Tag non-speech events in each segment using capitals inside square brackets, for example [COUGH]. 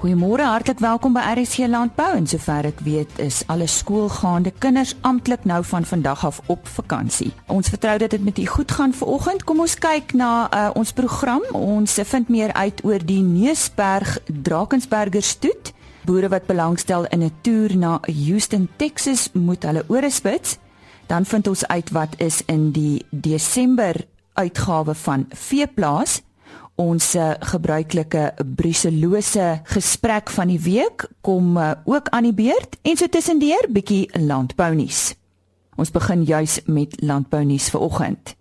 Goeiemôre, hartlik welkom by RSC Landbou. En sover ek weet, is alle skoolgaande kinders amptelik nou van vandag af op vakansie. Ons vertrou dat dit met u goed gaan vanoggend. Kom ons kyk na uh, ons program. Ons vind meer uit oor die Neusberg Drakensberger stoet. Boere wat belangstel in 'n toer na Houston, Texas, moet hulle ore spits. Dan vind ons uit wat is in die Desember uitgawe van Veeplaas ons uh, gebruikelike bruselose gesprek van die week kom uh, ook aan die beurt en so tussendeur bietjie landbou nuus. Ons begin juis met landbou nuus vir oggend.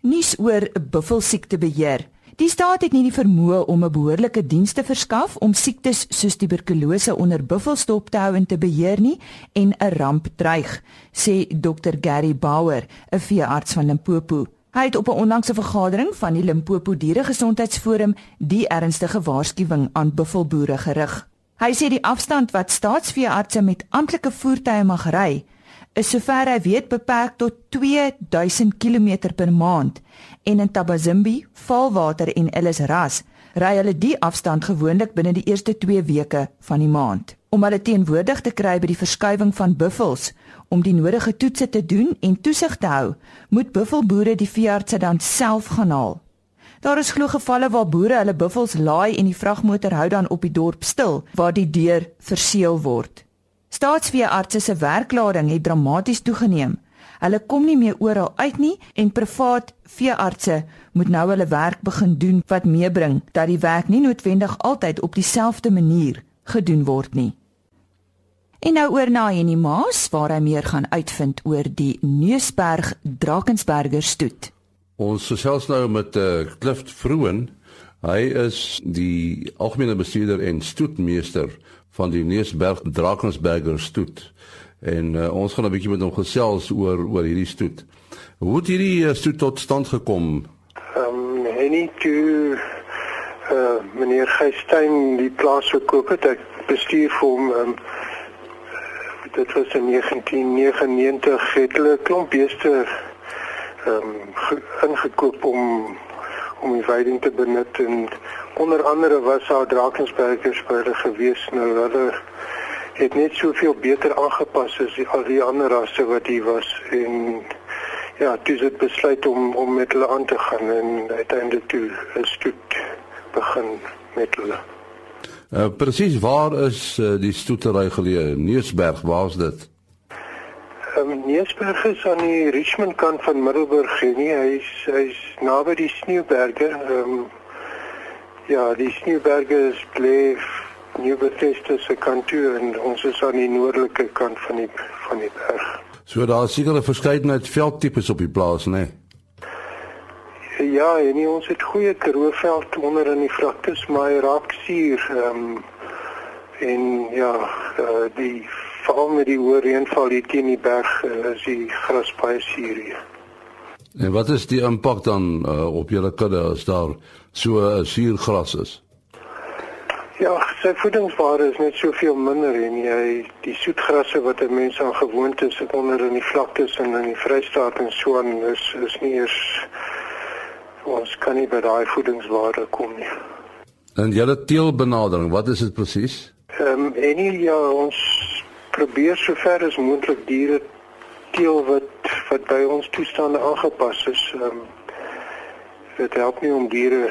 Nuus oor buffelsiektebeheer. Die staat het nie die vermoë om 'n behoorlike diens te verskaf om siektes soos tuberkulose onder buffels te hou en te beheer nie en 'n ramp dreig, sê Dr Gary Bauer, 'n veearts van Limpopo. Hy het op 'n onlangse vergadering van die Limpopo Dieregesondheidsforum die ernstige waarskuwing aan buffelboere gerig. Hy sê die afstand wat staatsveeartse met amptelike voertuie mag ry, is sover hy weet beperk tot 2000 km per maand en in Tabazimbi, Valwater en Ellis Ras ry hulle die afstand gewoonlik binne die eerste 2 weke van die maand. Om hulle teenwoordig te kry by die verskuiwing van buffels om die nodige toetse te doen en toesig te hou, moet buffelboere die veeartse dan self gaan haal. Daar is glo gevalle waar boere hulle buffels laai en die vragmotor hou dan op die dorp stil waar die deur verseël word. Staatsveeartse se werklading het dramaties toegeneem. Hulle kom nie meer oral uit nie en privaat veeartse moet nou hulle werk begin doen wat meebring dat die werk nie noodwendig altyd op dieselfde manier gedoen word nie. En nou oor na Henny Maas waar hy meer gaan uitvind oor die Neusberg Drakensberger stoet. Ons gesels nou met uh, Clift Vroon. Hy is die algemene bestuurder en stoetmeester van die Neusberg Drakensberger stoet. En uh, ons gaan 'n bietjie met hom gesels oor oor hierdie stoet. Hoe het hierdie uh, stoet tot stand gekom? Ehm um, Henny toe uh meneer Geystein die plaas gekoop het, ek bestuur vir hom um, dit was in 1999 het hulle klomp beeste ehm um, ingekoop om om die veiding te benut en onder andere was daar Drakensbergers by hulle gewees nou hulle het net soveel beter aangepas as die, al die ander rasse wat hier was en ja, dis het besluit om om met hulle aan te gaan en uiteindelik toe 'n stoet begin met hulle. Uh, Presies waar is uh, die stoetery geleë? Neusberg, waar is dit? Um, Neusberg is aan die Richmond kant van Middelburg, nie. Hy's hy's naby die Sneeuberge. Ehm um, ja, die Sneeuberge is bleef Nieuwbethesda se kant toe en ons is aan die noordelike kant van die van die berg. So daar is seker 'n verskeidenheid veldtipes op die plaas, né? Nee? Ja, en nie, ons het goeie karooveld onder in die vlaktes, maar hy raak suur. Ehm um, en ja, uh, die veral met die hoë reënval hier teen die berg uh, is die gras baie suur hier. En wat is die impak dan uh, op julle kudde as daar so uh, suur gras is? Ja, sy voedingswaarde is net soveel minder en jy die soetgrasse wat 'n mens aan gewoond is onder in die vlaktes en in die Vrystaat en so aan is is nie eers ons kan nie by daai voedingswaarde kom nie. En julle teelbenadering, wat is dit presies? Ehm um, en ja, ons probeer sover as moontlik diere teel wat wat by ons toestande aangepas is. Ehm um, dit help nie om diere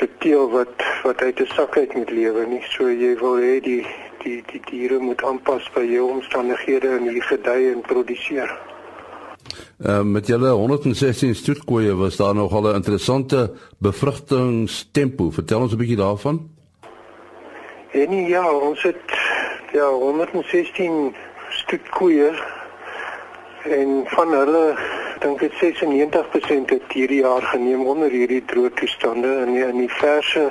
te teel wat wat uit 'n sak uit moet lewe nie. So jy wil hê die die die diere moet aanpas by jou omstandighede en hier gedei en produseer. Uh, met julle 116 stoetkoeie was daar nog al 'n interessante bevrugtingstempo. Vertel ons 'n bietjie daarvan. En ja, ons het ja 116 stoetkoeie en van hulle dink ek 96% het hierdie jaar geneem onder hierdie droë toestande die, in die verse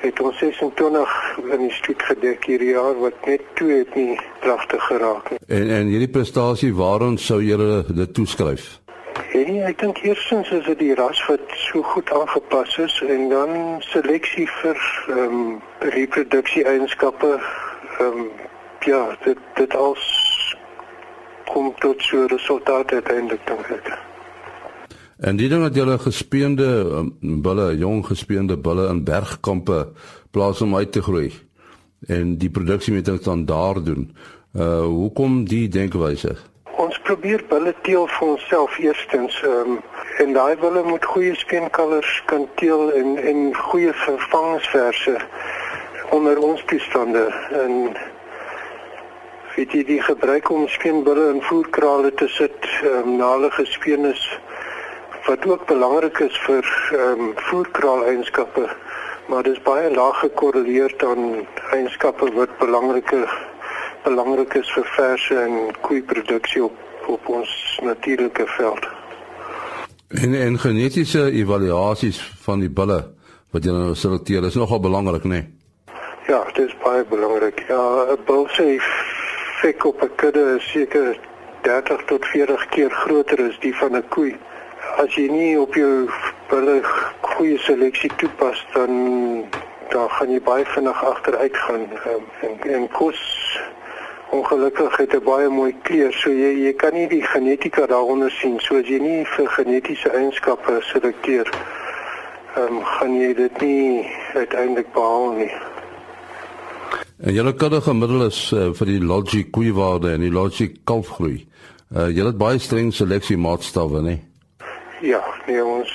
het ons 26 in die stoet gedek hierdie jaar wat net toe het nie pragtig geraak nie. En en hierdie prestasie waaraan sou julle dit toeskryf? En ek dink eerstens is dit die ras wat so goed aangepas is en dan seleksie vir ehm um, reproduksie eienskappe ehm um, ja, dit dit als kom tot so resultate uiteindelik dink ek. En die ding dat julle gespeende um, bulle, jong gespeende bulle in bergkampe plaas om uit te groei en die produksie met ons dan daar doen. Uh hoekom die denkwyse? Ons probeer bulle teel vir onsself eerstens um, en daai bulle moet goeie speenkalvers kan teel en en goeie vervangingsverse onder ons toestande en weet jy die gebruik om skeenbulle in voerkrale te sit um, na hulle gespeen is wat ook belangrik is vir ehm um, voerkraal eienskappe maar dit is baie laag gekorreleer aan eienskappe wat belangrike belangrik is vir verse en koeiproduksie op op ons natuurlike veld. En en genetiese evaluasies van die bulle wat jy nou selekteer is nogal belangrik, né? Nee? Ja, dit is baie belangrik. Ja, 'n bul se effek op 'n kudde is seker 30 tot 40 keer groter as die van 'n koei as jy nie op jou bulle goeie seleksie toepas dan dan gaan jy baie vinnig agteruit gaan um, en en kos ongelukkig het 'n baie mooi kleur so jy jy kan nie die genetika daaronder sien so as jy nie vir genetiese eienskappe selekteer ehm um, gaan jy dit nie uiteindelik behaal nie En julle kudde gemiddel is uh, vir die logic koeiwaarde en die logic kalfgroei. Uh, julle het baie streng seleksie maatstawwe, nee. Ja, nee ons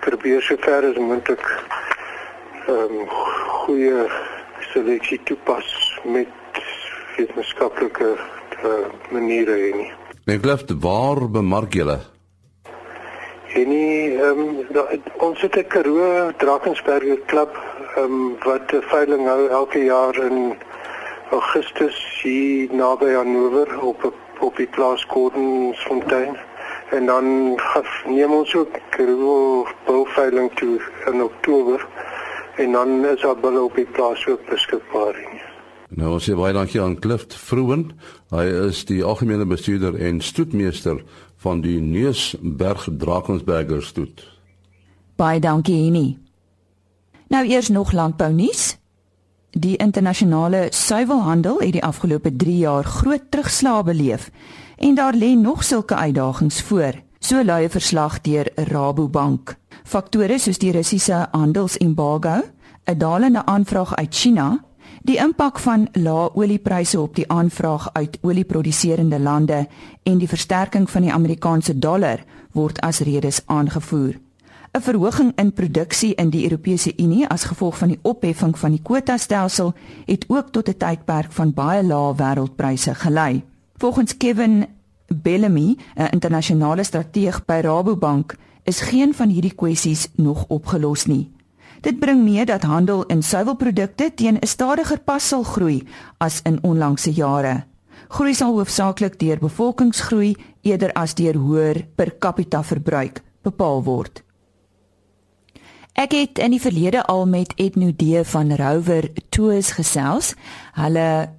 probeer so ver as moontlik ehm um, goeie seleksie toepas met wetenskaplike uh, maniere en nie. Ek glo dit waar bemark julle. En nie ehm um, ons het 'n Karoo Drakensberger klub ehm um, wat 'n veiling hou elke jaar in Augustus hier naby Hannover op op die plaas Gordonsfontein en dan neem ons ook Karoo bulveiling toe in Oktober en dan is daar bulle op die plaas ook beskikbaar. Nou ons sê baie dankie aan Clift Vroen. Hy is die algemene bestuurder en stoetmeester van die Neusberg Drakensberger stoet. Baie dankie Henny. Nou eers nog landbou nuus. Die internasionale suiwelhandel het die afgelope 3 jaar groot terugslag beleef en daar lê nog sulke uitdagings voor. So lui 'n verslag deur Rabobank. Faktore soos die Russiese handelsembargo, 'n dalende aanvraag uit China, die impak van lae oliepryse op die aanvraag uit olieproduserende lande en die versterking van die Amerikaanse dollar word as redes aangevoer. 'n Verhoging in produksie in die Europese Unie as gevolg van die opheffing van die kwotastelsel het ook tot 'n tydperk van baie lae wêreldpryse gelei. Volgens Kevin Bellamy, 'n internasionale strateeg by Rabobank, is geen van hierdie kwessies nog opgelos nie. Dit bring mee dat handel in suiwelprodukte teen 'n stadiger pas sal groei as in onlangse jare. Groei sal hoofsaaklik deur bevolkingsgroei eerder as deur hoër per capita verbruik bepaal word. Ek het in die verlede al met Etno D van Rover Tours gesels. Hulle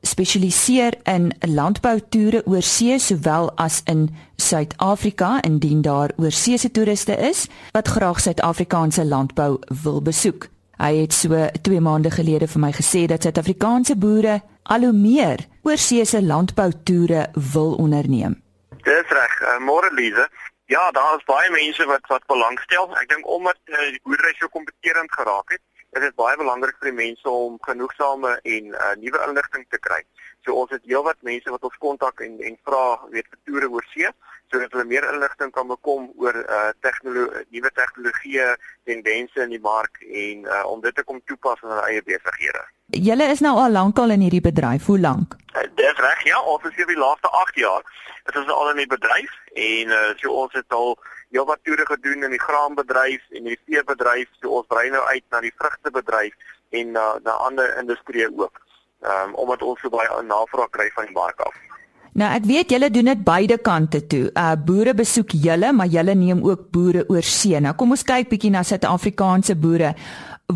spesialiseer in landboutoere oor see sowel as in Suid-Afrika indien daar oorseese toeriste is wat graag Suid-Afrikaanse landbou wil besoek. Hy het so 2 maande gelede vir my gesê dat Suid-Afrikaanse boere al hoe meer oorseese landboutoere wil onderneem. Dis reg, uh, môre Lize. Ja, daar is baie mense wat wat belangstel. Ek dink omdat uh, die boerdery so kompeterend geraak het, is dit baie belangrik vir die mense om genoegsame en uh, nuwe inligting te kry. So ons het heelwat mense wat ons kontak en en vra weet vir toere oor see sodat hulle meer inligting kan bekom oor uh tegnologie nuwe tegnologieë tendense in die mark en uh om dit te kom toepas in hulle eie besighede. Julle is nou al lankal in hierdie bedryf. Hoe lank? Uh, dis reg, ja, ons is hier die laaste 8 jaar. Dit is al in die bedryf en uh so ons het al Ja, wat toere gedoen in die graanbedryf en die veebedryf, so ons brei nou uit na die vrugtebedryf en na na ander industrieë ook. Ehm um, omdat ons so baie navraag kry van die mark af. Nou ek weet julle doen dit beide kante toe. Uh boere besoek julle, maar julle neem ook boere oor see. Nou kom ons kyk bietjie na Suid-Afrikaanse boere.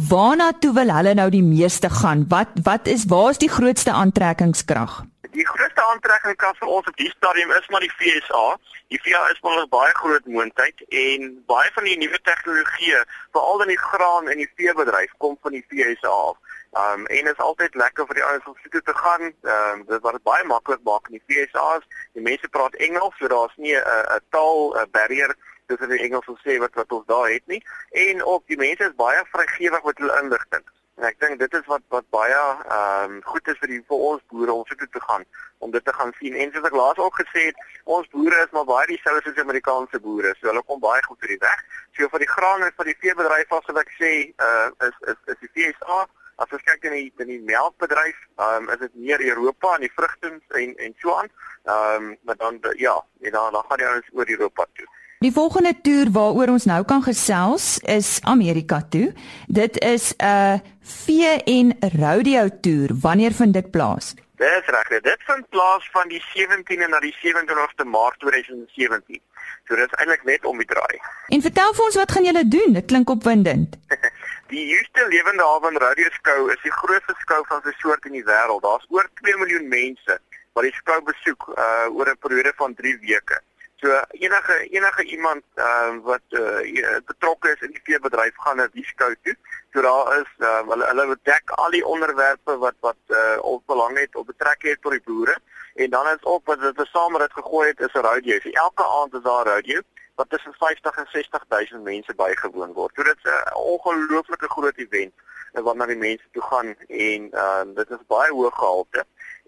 Waarna toe wil hulle nou die meeste gaan? Wat wat is waar is die grootste aantrekkingskrag? Die grootste aantrekkingskrag vir ons op die stadium is maar die FSA. Die FSA is maar 'n baie groot moontlikheid en baie van die nuwe tegnologieë, veral in die graan en die veebedryf, kom van die FSA af. Um en dit is altyd lekker vir die ouens om soek te gaan. Um dit wat dit baie maklik maak in die FSA's. Die mense praat Engels, so daar's nie 'n 'n taal 'n barrier dis in Engels sou sê wat wat ons daar het nie en ook die mense is baie vrygewig met hulle inligting. En ek dink dit is wat wat baie um, goed is vir die vir ons boere om toe te gaan om dit te gaan sien. En soos ek laas ook gesê het, ons boere is maar baie dieselfde soos die Amerikaanse boere. So hulle kom baie goed uit die weg. So vir die graan en vir die veebedryf as wat ek sê, uh is is is die FSA As ons kyk in die in die melkbedryf, ehm um, is dit meer Europa en die vrugte en en so aan. Ehm um, maar dan ja, en dan dan gaan jy ons oor Europa toe. Die volgende toer waaroor ons nou kan gesels is Amerika toe. Dit is 'n vee en rodeo toer. Wanneer vind dit plaas? Dis reg. Dit vind plaas van die 17de na die 27ste Maart 2017. So dit is eintlik net om die draai. En vertel vir ons wat gaan julle doen? Dit klink opwindend. [LAUGHS] die Houston Lewende Hawe Radio Skou is die grootste skou van sy soort in die wêreld. Daar's oor 2 miljoen mense wat die skou besoek uh oor 'n periode van 3 weke. So enige enige iemand uh wat uh betrokke is in die veebedryf gaan na die skou toe. So daar is uh hulle hulle bedek al die onderwerpe wat wat uh op belang het of betrek het tot die boere en dan is op wat dit gegooi het is 'n radio. So elke aand is daar 'n radio wat tussen 50 en 60000 mense bygewoon word. So dit is 'n ongelooflike groot event waarna die mense toe gaan en uh dit is baie hoë gehalte.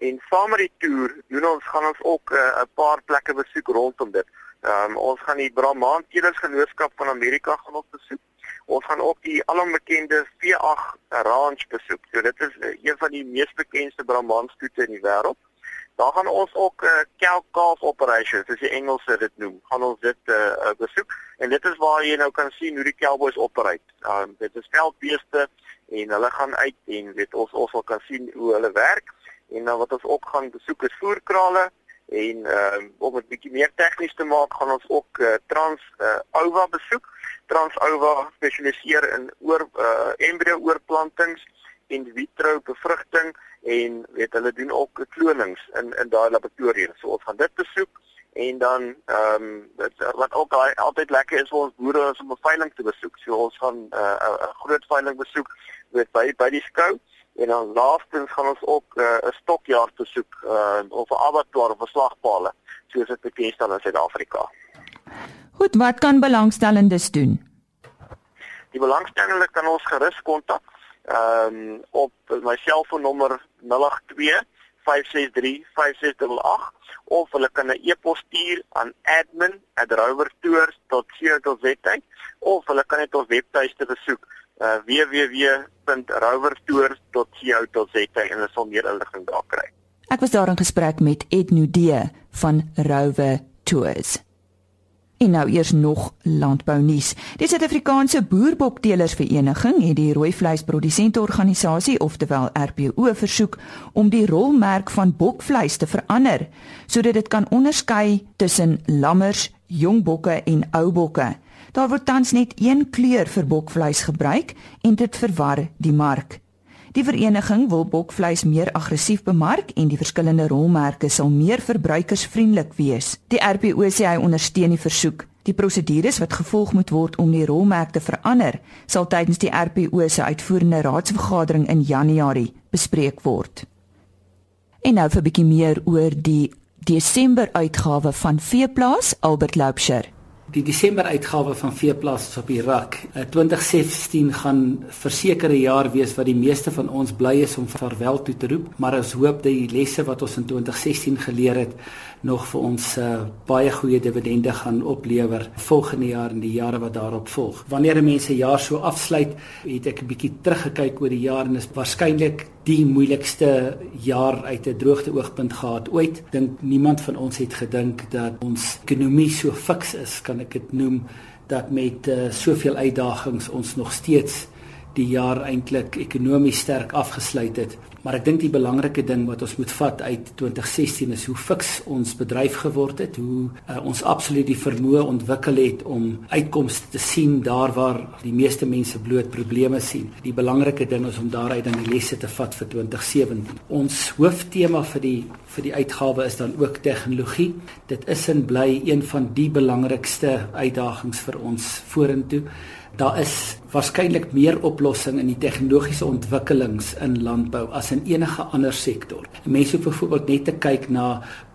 En saam met die toer doen ons gaan ons ook 'n uh, paar plekke besoek rondom dit. Um ons gaan die Brahman Keders Genootskap van Amerika gaan op besoek. Ons gaan ook die alombekende V8 Ranch besoek. So dit is uh, een van die mees bekende Brahman stoete in die wêreld. Daar gaan ons ook uh, cow calf operation, soos die Engelse dit noem. Gaan ons dit uh, uh, besoek en dit is waar jy nou kan sien hoe die cowboys operate. Um dit is veldbeeste en hulle gaan uit en weet ons ons wil kan sien hoe hulle werk en dan wat ons ook gaan besoek is voerkrale en um om dit bietjie meer tegnies te maak gaan ons ook uh, trans uh, ova besoek. Trans ova spesialiseer in oor uh, embryo oorplantings in vitro bevrugting en weet hulle doen ook klonings in in daai laboratorium. So ons gaan dit besoek en dan ehm um, wat ook altyd lekker is vir ons boere is om 'n veiling te besoek. So ons gaan 'n uh, 'n groot veiling besoek weet by by die skou en dan laastens gaan ons ook 'n uh, stokjaar besoek uh, of 'n abattoir of 'n slagpale soos dit bekend staan in Suid-Afrika. Goed, wat kan belangstellendes doen? Die belangstellendes kan ons gerus kontak ehm um, op my selfoonnommer 082 563 5688 of hulle kan 'n e-pos stuur aan admin@rowertours.co.za of hulle kan net ons webtuiste besoek uh, www.rowertours.co.za en hulle sal meer inligting daar kry. Ek was daar in gesprek met Ed Nudee van Rowe Tours. En nou eers nog landbou nuus. Die Suid-Afrikaanse Boerbokteelersvereniging het die rooi vleisprodusente-organisasie, oftewel RPO, versoek om die rolmerk van bokvleis te verander sodat dit kan onderskei tussen lammers, jong bokke en ou bokke. Daar word tans net een kleur vir bokvleis gebruik en dit verwar die mark. Die vereniging wil bokvleis meer aggressief bemark en die verskillende rolmerke sal meer verbruikersvriendelik wees. Die RPO sê hy ondersteun die versoek. Die prosedures wat gevolg moet word om die rolmerk te verander, sal tydens die RPO se uitvoerende raadsvergadering in Januarie bespreek word. En nou vir 'n bietjie meer oor die Desember uitgawe van Veeplaas Albert Loubser. Die Desember uitgawe van Veeplaas op Irak. 2016 eh, gaan versekerde jaar wees wat die meeste van ons bly is om vaarwel toe te roep, maar ons hoop dat die lesse wat ons in 2016 geleer het nog vir ons uh, baie goeie dividende gaan oplewer volgende jaar en die jare wat daarop volg. Wanneer mense jaar so afsluit, het ek 'n bietjie teruggekyk oor die jaar en is waarskynlik die moeilikste jaar uit 'n droogte oogpunt gehad ooit. Dink niemand van ons het gedink dat ons ekonomie so fiks is, kan ek dit noem, dat met uh, soveel uitdagings ons nog steeds die jaar eintlik ekonomies sterk afgesluit het. Maar ek dink die belangrike ding wat ons moet vat uit 2016 is hoe fiks ons bedryf geword het, hoe uh, ons absoluut die vermoë ontwikkel het om uitkomste te sien daar waar die meeste mense bloot probleme sien. Die belangrike ding is om daaruit dan die lesse te vat vir 2017. Ons hooftema vir die vir die uitgawe is dan ook tegnologie. Dit is en bly een van die belangrikste uitdagings vir ons vorentoe. Daar is waarskynlik meer oplossing in die tegnologiese ontwikkelings in landbou as in enige ander sektor. Mense hoef byvoorbeeld net te kyk na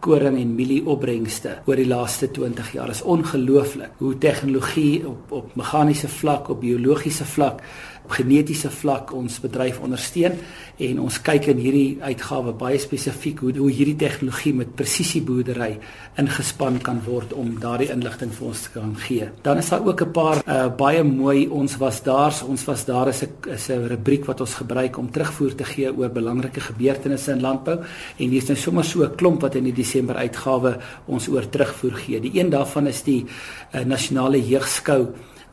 koring en mielie opbrengste oor die laaste 20 jaar. Dit is ongelooflik hoe tegnologie op op meganiese vlak, op biologiese vlak op genetiese vlak ons bedryf ondersteun en ons kyk in hierdie uitgawe baie spesifiek hoe hoe hierdie tegnologie met presisieboerdery ingespan kan word om daardie inligting vir ons te kan gee. Dan is daar ook 'n paar uh, baie mooi ons was daar, ons was daar is 'n is 'n rubriek wat ons gebruik om terugvoer te gee oor belangrike gebeurtenisse in landbou en hier is nou sommer so 'n klomp wat in die Desember uitgawe ons oor terugvoer gee. Die een daarvan is die uh, nasionale jeugskou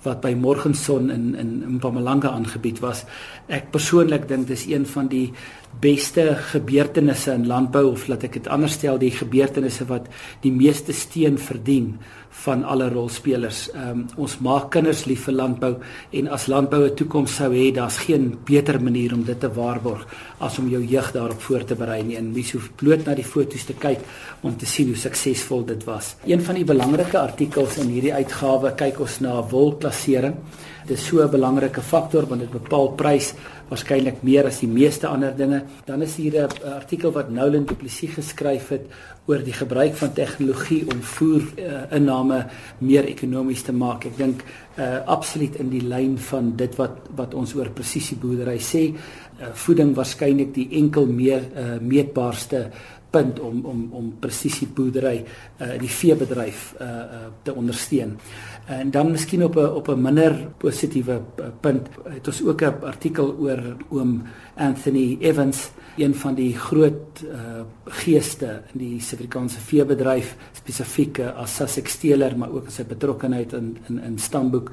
wat by Morgenson in in Mpumalanga aangebied was. Ek persoonlik dink dis een van die beste gebeurtenisse in landbou of laat ek dit anders stel, die gebeurtenisse wat die meeste steun verdien van alle rolspelers. Ehm um, ons maak kinders lief vir landbou en as landbou 'n toekoms sou hê, daar's geen beter manier om dit te waarborg as om jou jeug daarop voor te berei nie. En mens hoef bloot na die foto's te kyk om te sien hoe suksesvol dit was. Een van die belangrike artikels in hierdie uitgawe kyk ons na wolklassering. Dit is so 'n belangrike faktor want dit bepaal prys waarskynlik meer as die meeste ander dinge. Dan is hier 'n artikel wat Nolan Du Plessis geskryf het oor die gebruik van tegnologie om voer uh, inname meer ekonomies te maak. Ek dink uh, absoluut in die lyn van dit wat wat ons oor presisieboerdery sê, uh, voeding waarskynlik die enkel meer uh, meetbaarste punt om om om presisieboerdery uh, in die veebedryf uh, uh, te ondersteun. En dan miskien op 'n op 'n minder positiewe punt het ons ook 'n artikel oor oom Anthony Evans een van die groot uh, geeste in die Suid-Afrikaanse veebedryf spesifiek uh, as Sussex teeler maar ook as sy betrokkeheid in in in stamboek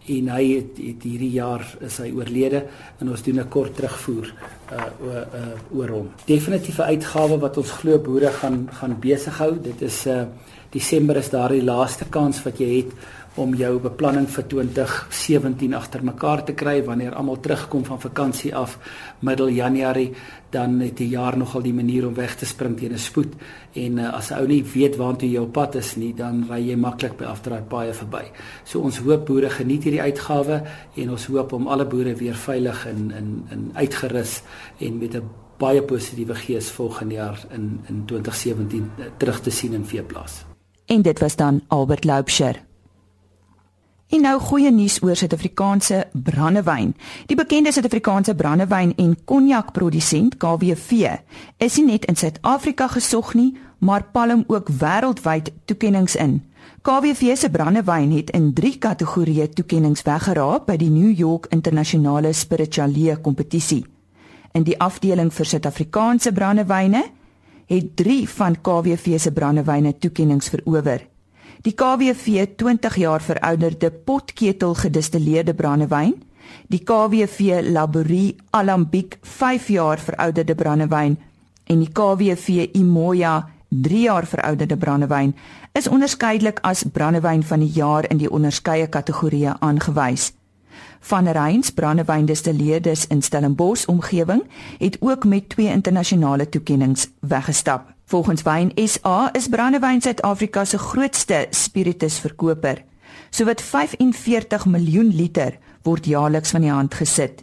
en hy het, het hierdie jaar is hy oorlede en ons doen 'n kort terugvoer uh oor uh, oor hom. Definitiewe uitgawe wat ons glo boere gaan gaan besig hou. Dit is uh Desember is daardie laaste kans wat jy het om jou beplanning vir 2017 agter mekaar te kry wanneer almal terugkom van vakansie af middel Januarie dan het die jaar nogal die manier om weg te spring teen 'n spoed en uh, as 'n ou nie weet waartoe jy op pad is nie dan ry jy maklik by afdraai baie verby. So ons hoop boere geniet hierdie uitgawe en ons hoop om alle boere weer veilig en in in uitgerus en met 'n baie positiewe gees volgende jaar in in 2017 uh, terug te sien in veeplaas. En dit was dan Albert Loubser En nou goeie nuus oor Suid-Afrikaanse brandewyn. Die bekende Suid-Afrikaanse brandewyn en konjakprodusent KWV is nie net in Suid-Afrika gesog nie, maar palm ook wêreldwyd toekenninge in. KWV se brandewyn het in 3 kategorieë toekenninge weggeraap by die New York Internasionale Spiritualee Kompetisie. In die afdeling vir Suid-Afrikaanse brandewyne het 3 van KWV se brandewyne toekenninge verower. Die KWV 20 jaar verouderde potketel gedistilleerde brandewyn, die KWV Laborie Alambiek 5 jaar verouderde brandewyn en die KWV Imoya 3 jaar verouderde brandewyn is onderskeidelik as brandewyn van die jaar in die onderskeie kategorieë aangewys. Van Reyns brandewyndistilleerdes in Stellenbosch omgewing het ook met twee internasionale toekenninge weggestap. Volgens Wyn SA is Brandewyn Suid-Afrika se grootste spiritusverkoper. Sowat 45 miljoen liter word jaarliks van die hand gesit.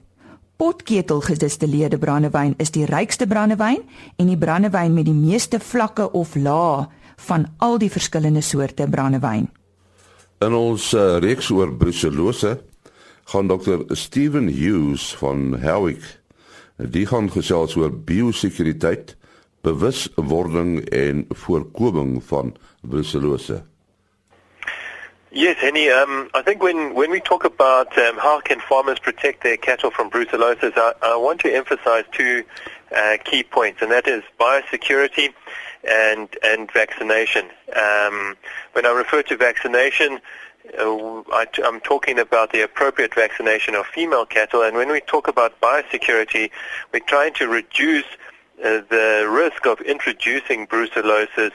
Potketel gedistilleerde brandewyn is die rykste brandewyn en die brandewyn met die meeste vlakke of lae van al die verskillende soorte brandewyn. In ons uh, reeks oor brucellose gaan Dr. Steven Hughes van Howick die gaan gesels oor biosekuriteit bewuswording en voorkoming van. Yes, Henny. Um, I think when, when we talk about um, how can farmers protect their cattle from brucellosis, I, I want to emphasize two uh, key points, and that is biosecurity and and vaccination. Um, when I refer to vaccination, uh, I, am talking about the appropriate vaccination of female cattle, and when we talk about biosecurity, we're trying to reduce uh, the risk of introducing brucellosis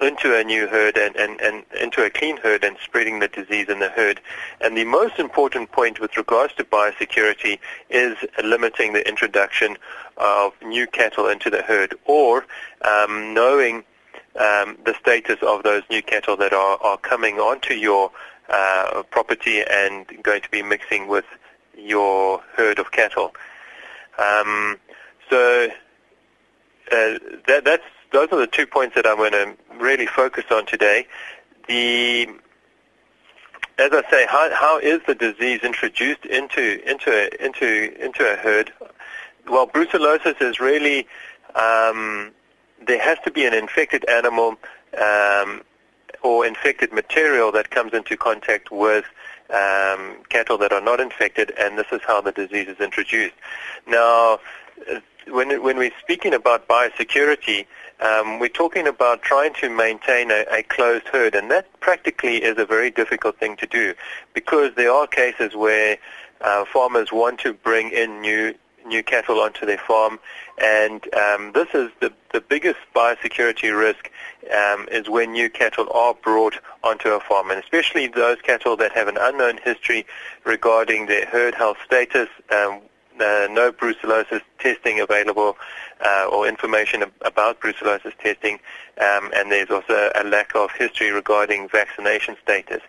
into a new herd and, and, and into a clean herd and spreading the disease in the herd. And the most important point with regards to biosecurity is limiting the introduction of new cattle into the herd or um, knowing um, the status of those new cattle that are, are coming onto your uh, property and going to be mixing with your herd of cattle. Um, so uh, that, that's those are the two points that I'm going to really focus on today. The as I say, how, how is the disease introduced into into a, into into a herd? Well, brucellosis is really um, there has to be an infected animal um, or infected material that comes into contact with um, cattle that are not infected, and this is how the disease is introduced. Now, when when we're speaking about biosecurity, um, we're talking about trying to maintain a, a, closed herd, and that practically is a very difficult thing to do because there are cases where uh, farmers want to bring in new new cattle onto their farm, and um, this is the the biggest biosecurity risk um, is when new cattle are brought onto a farm, and especially those cattle that have an unknown history regarding their herd health status. Um, uh, no brucellosis testing available uh, or information ab- about brucellosis testing, um, and there's also a lack of history regarding vaccination status.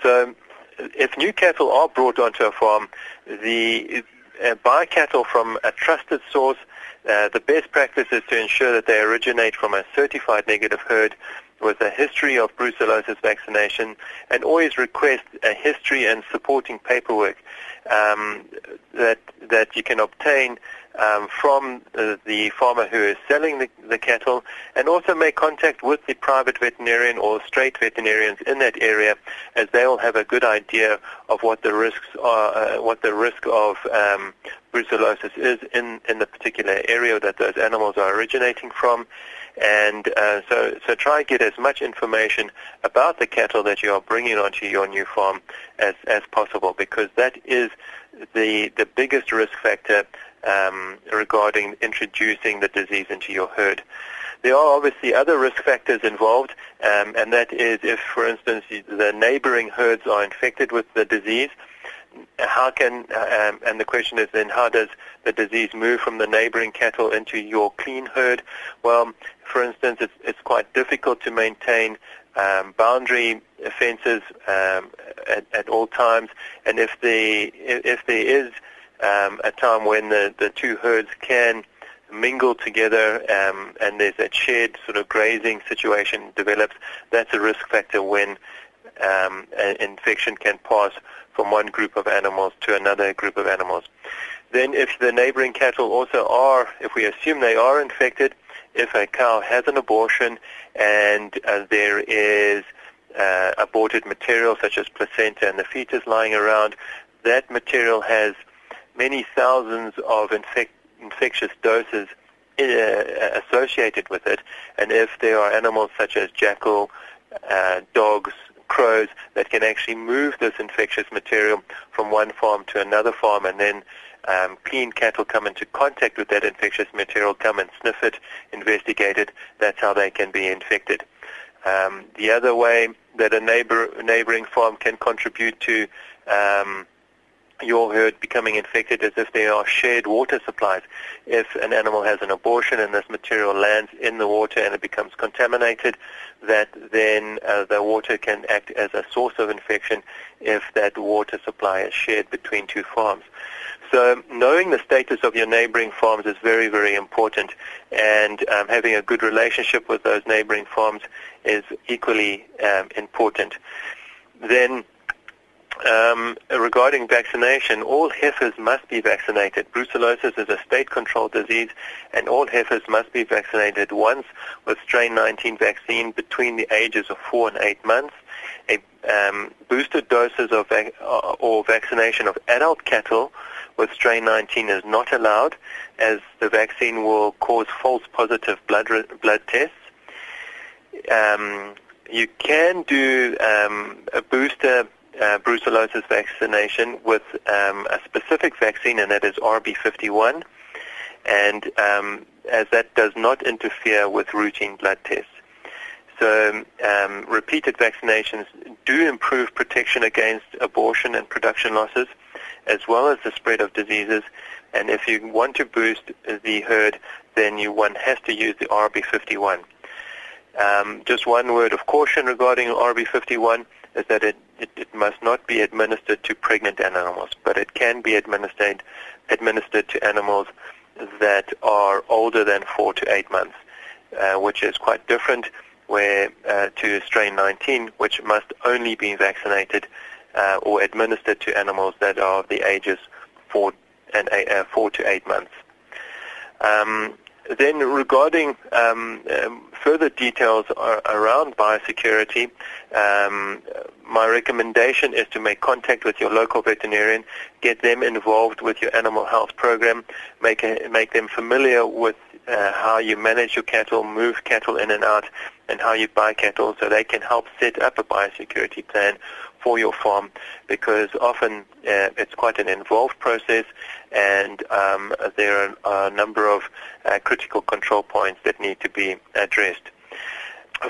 So if new cattle are brought onto a farm, the uh, buy cattle from a trusted source. Uh, the best practice is to ensure that they originate from a certified negative herd with a history of brucellosis vaccination and always request a history and supporting paperwork um, that that you can obtain um, from uh, the farmer who is selling the, the cattle, and also make contact with the private veterinarian or straight veterinarians in that area, as they will have a good idea of what the risks are, uh, what the risk of um, brucellosis is in, in the particular area that those animals are originating from. And uh, so, so try and get as much information about the cattle that you are bringing onto your new farm as, as possible, because that is the the biggest risk factor um, regarding introducing the disease into your herd. There are obviously other risk factors involved, um, and that is if, for instance, the neighboring herds are infected with the disease, how can, um, and the question is then, how does the disease move from the neighboring cattle into your clean herd? Well, for instance, it's, it's quite difficult to maintain um, boundary fences um, at, at all times, and if the if there is um, a time when the, the two herds can mingle together um, and there's that shared sort of grazing situation develops, that's a risk factor when um, an infection can pass from one group of animals to another group of animals. Then if the neighboring cattle also are, if we assume they are infected, if a cow has an abortion and uh, there is uh, aborted material such as placenta and the fetus lying around, that material has many thousands of infec- infectious doses uh, associated with it. And if there are animals such as jackal, uh, dogs, crows that can actually move this infectious material from one farm to another farm and then um, clean cattle come into contact with that infectious material, come and sniff it, investigate it, that's how they can be infected. Um, the other way that a neighbor, neighboring farm can contribute to um, your herd becoming infected as if they are shared water supplies. If an animal has an abortion and this material lands in the water and it becomes contaminated, that then uh, the water can act as a source of infection if that water supply is shared between two farms. So knowing the status of your neighboring farms is very, very important, and um, having a good relationship with those neighboring farms is equally um, important. Then um, regarding vaccination, all heifers must be vaccinated. Brucellosis is a state-controlled disease, and all heifers must be vaccinated once with strain 19 vaccine between the ages of four and eight months. A, um, boosted doses of vac- uh, or vaccination of adult cattle with strain 19 is not allowed, as the vaccine will cause false positive blood re- blood tests. Um, you can do um, a booster uh, brucellosis vaccination with um, a specific vaccine, and that is RB51, and um, as that does not interfere with routine blood tests. So um, repeated vaccinations do improve protection against abortion and production losses, as well as the spread of diseases. And if you want to boost the herd, then you one has to use the RB51. Um, just one word of caution regarding RB51 is that it, it, it, must not be administered to pregnant animals, but it can be administered administered to animals that are older than four to eight months. uh, which is quite different where uh, to strain 19, which must only be vaccinated uh, or administered to animals that are of the ages four and eight, uh, four to eight months. Um, then regarding um, um, further details are, around biosecurity, um, my recommendation is to make contact with your local veterinarian, get them involved with your animal health program, make, a, make them familiar with uh, how you manage your cattle, move cattle in and out, and how you buy cattle so they can help set up a biosecurity plan for your farm because often uh, it's quite an involved process and um, there are a number of uh, critical control points that need to be addressed.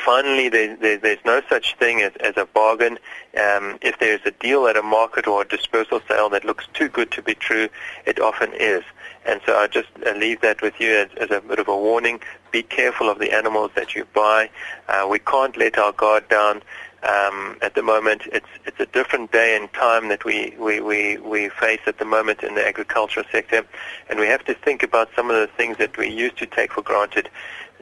Finally, there, there, there's no such thing as, as a bargain. Um, if there's a deal at a market or a dispersal sale that looks too good to be true, it often is. And so I just uh, leave that with you as, as, a bit of a warning. Be careful of the animals that you buy. Uh, we can't let our guard down. Um, at the moment, it's it's a different day and time that we, we, we, we face at the moment in the agricultural sector, and we have to think about some of the things that we used to take for granted,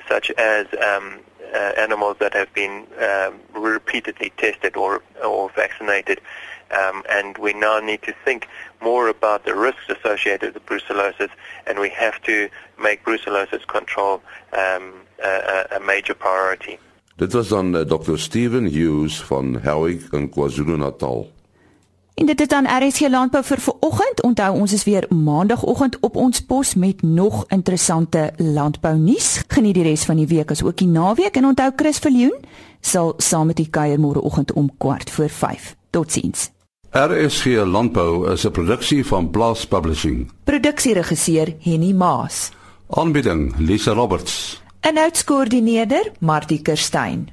such as um, uh, animals that have been um, repeatedly tested or or vaccinated. Um, and we now need to think more about the risks associated with brucellosis, and we have to make brucellosis control um, a, a major priority. Dit was dan uh, eh, Dr. Steven Hughes van Howick in KwaZulu-Natal. En dit is dan RSG Landbou vir vanoggend. Onthou ons is weer maandagooggend op ons pos met nog interessante landbou nuus. Geniet die res van die week as ook die naweek en onthou Chris Viljoen sal saam met u kuier môreoggend om kwart voor 5. Totsiens. RSG Landbou is 'n produksie van Blast Publishing. Produksieregisseur Henny Maas. Aanbieding Lisa Roberts. En uitskoördineerder Martie Kerstyn.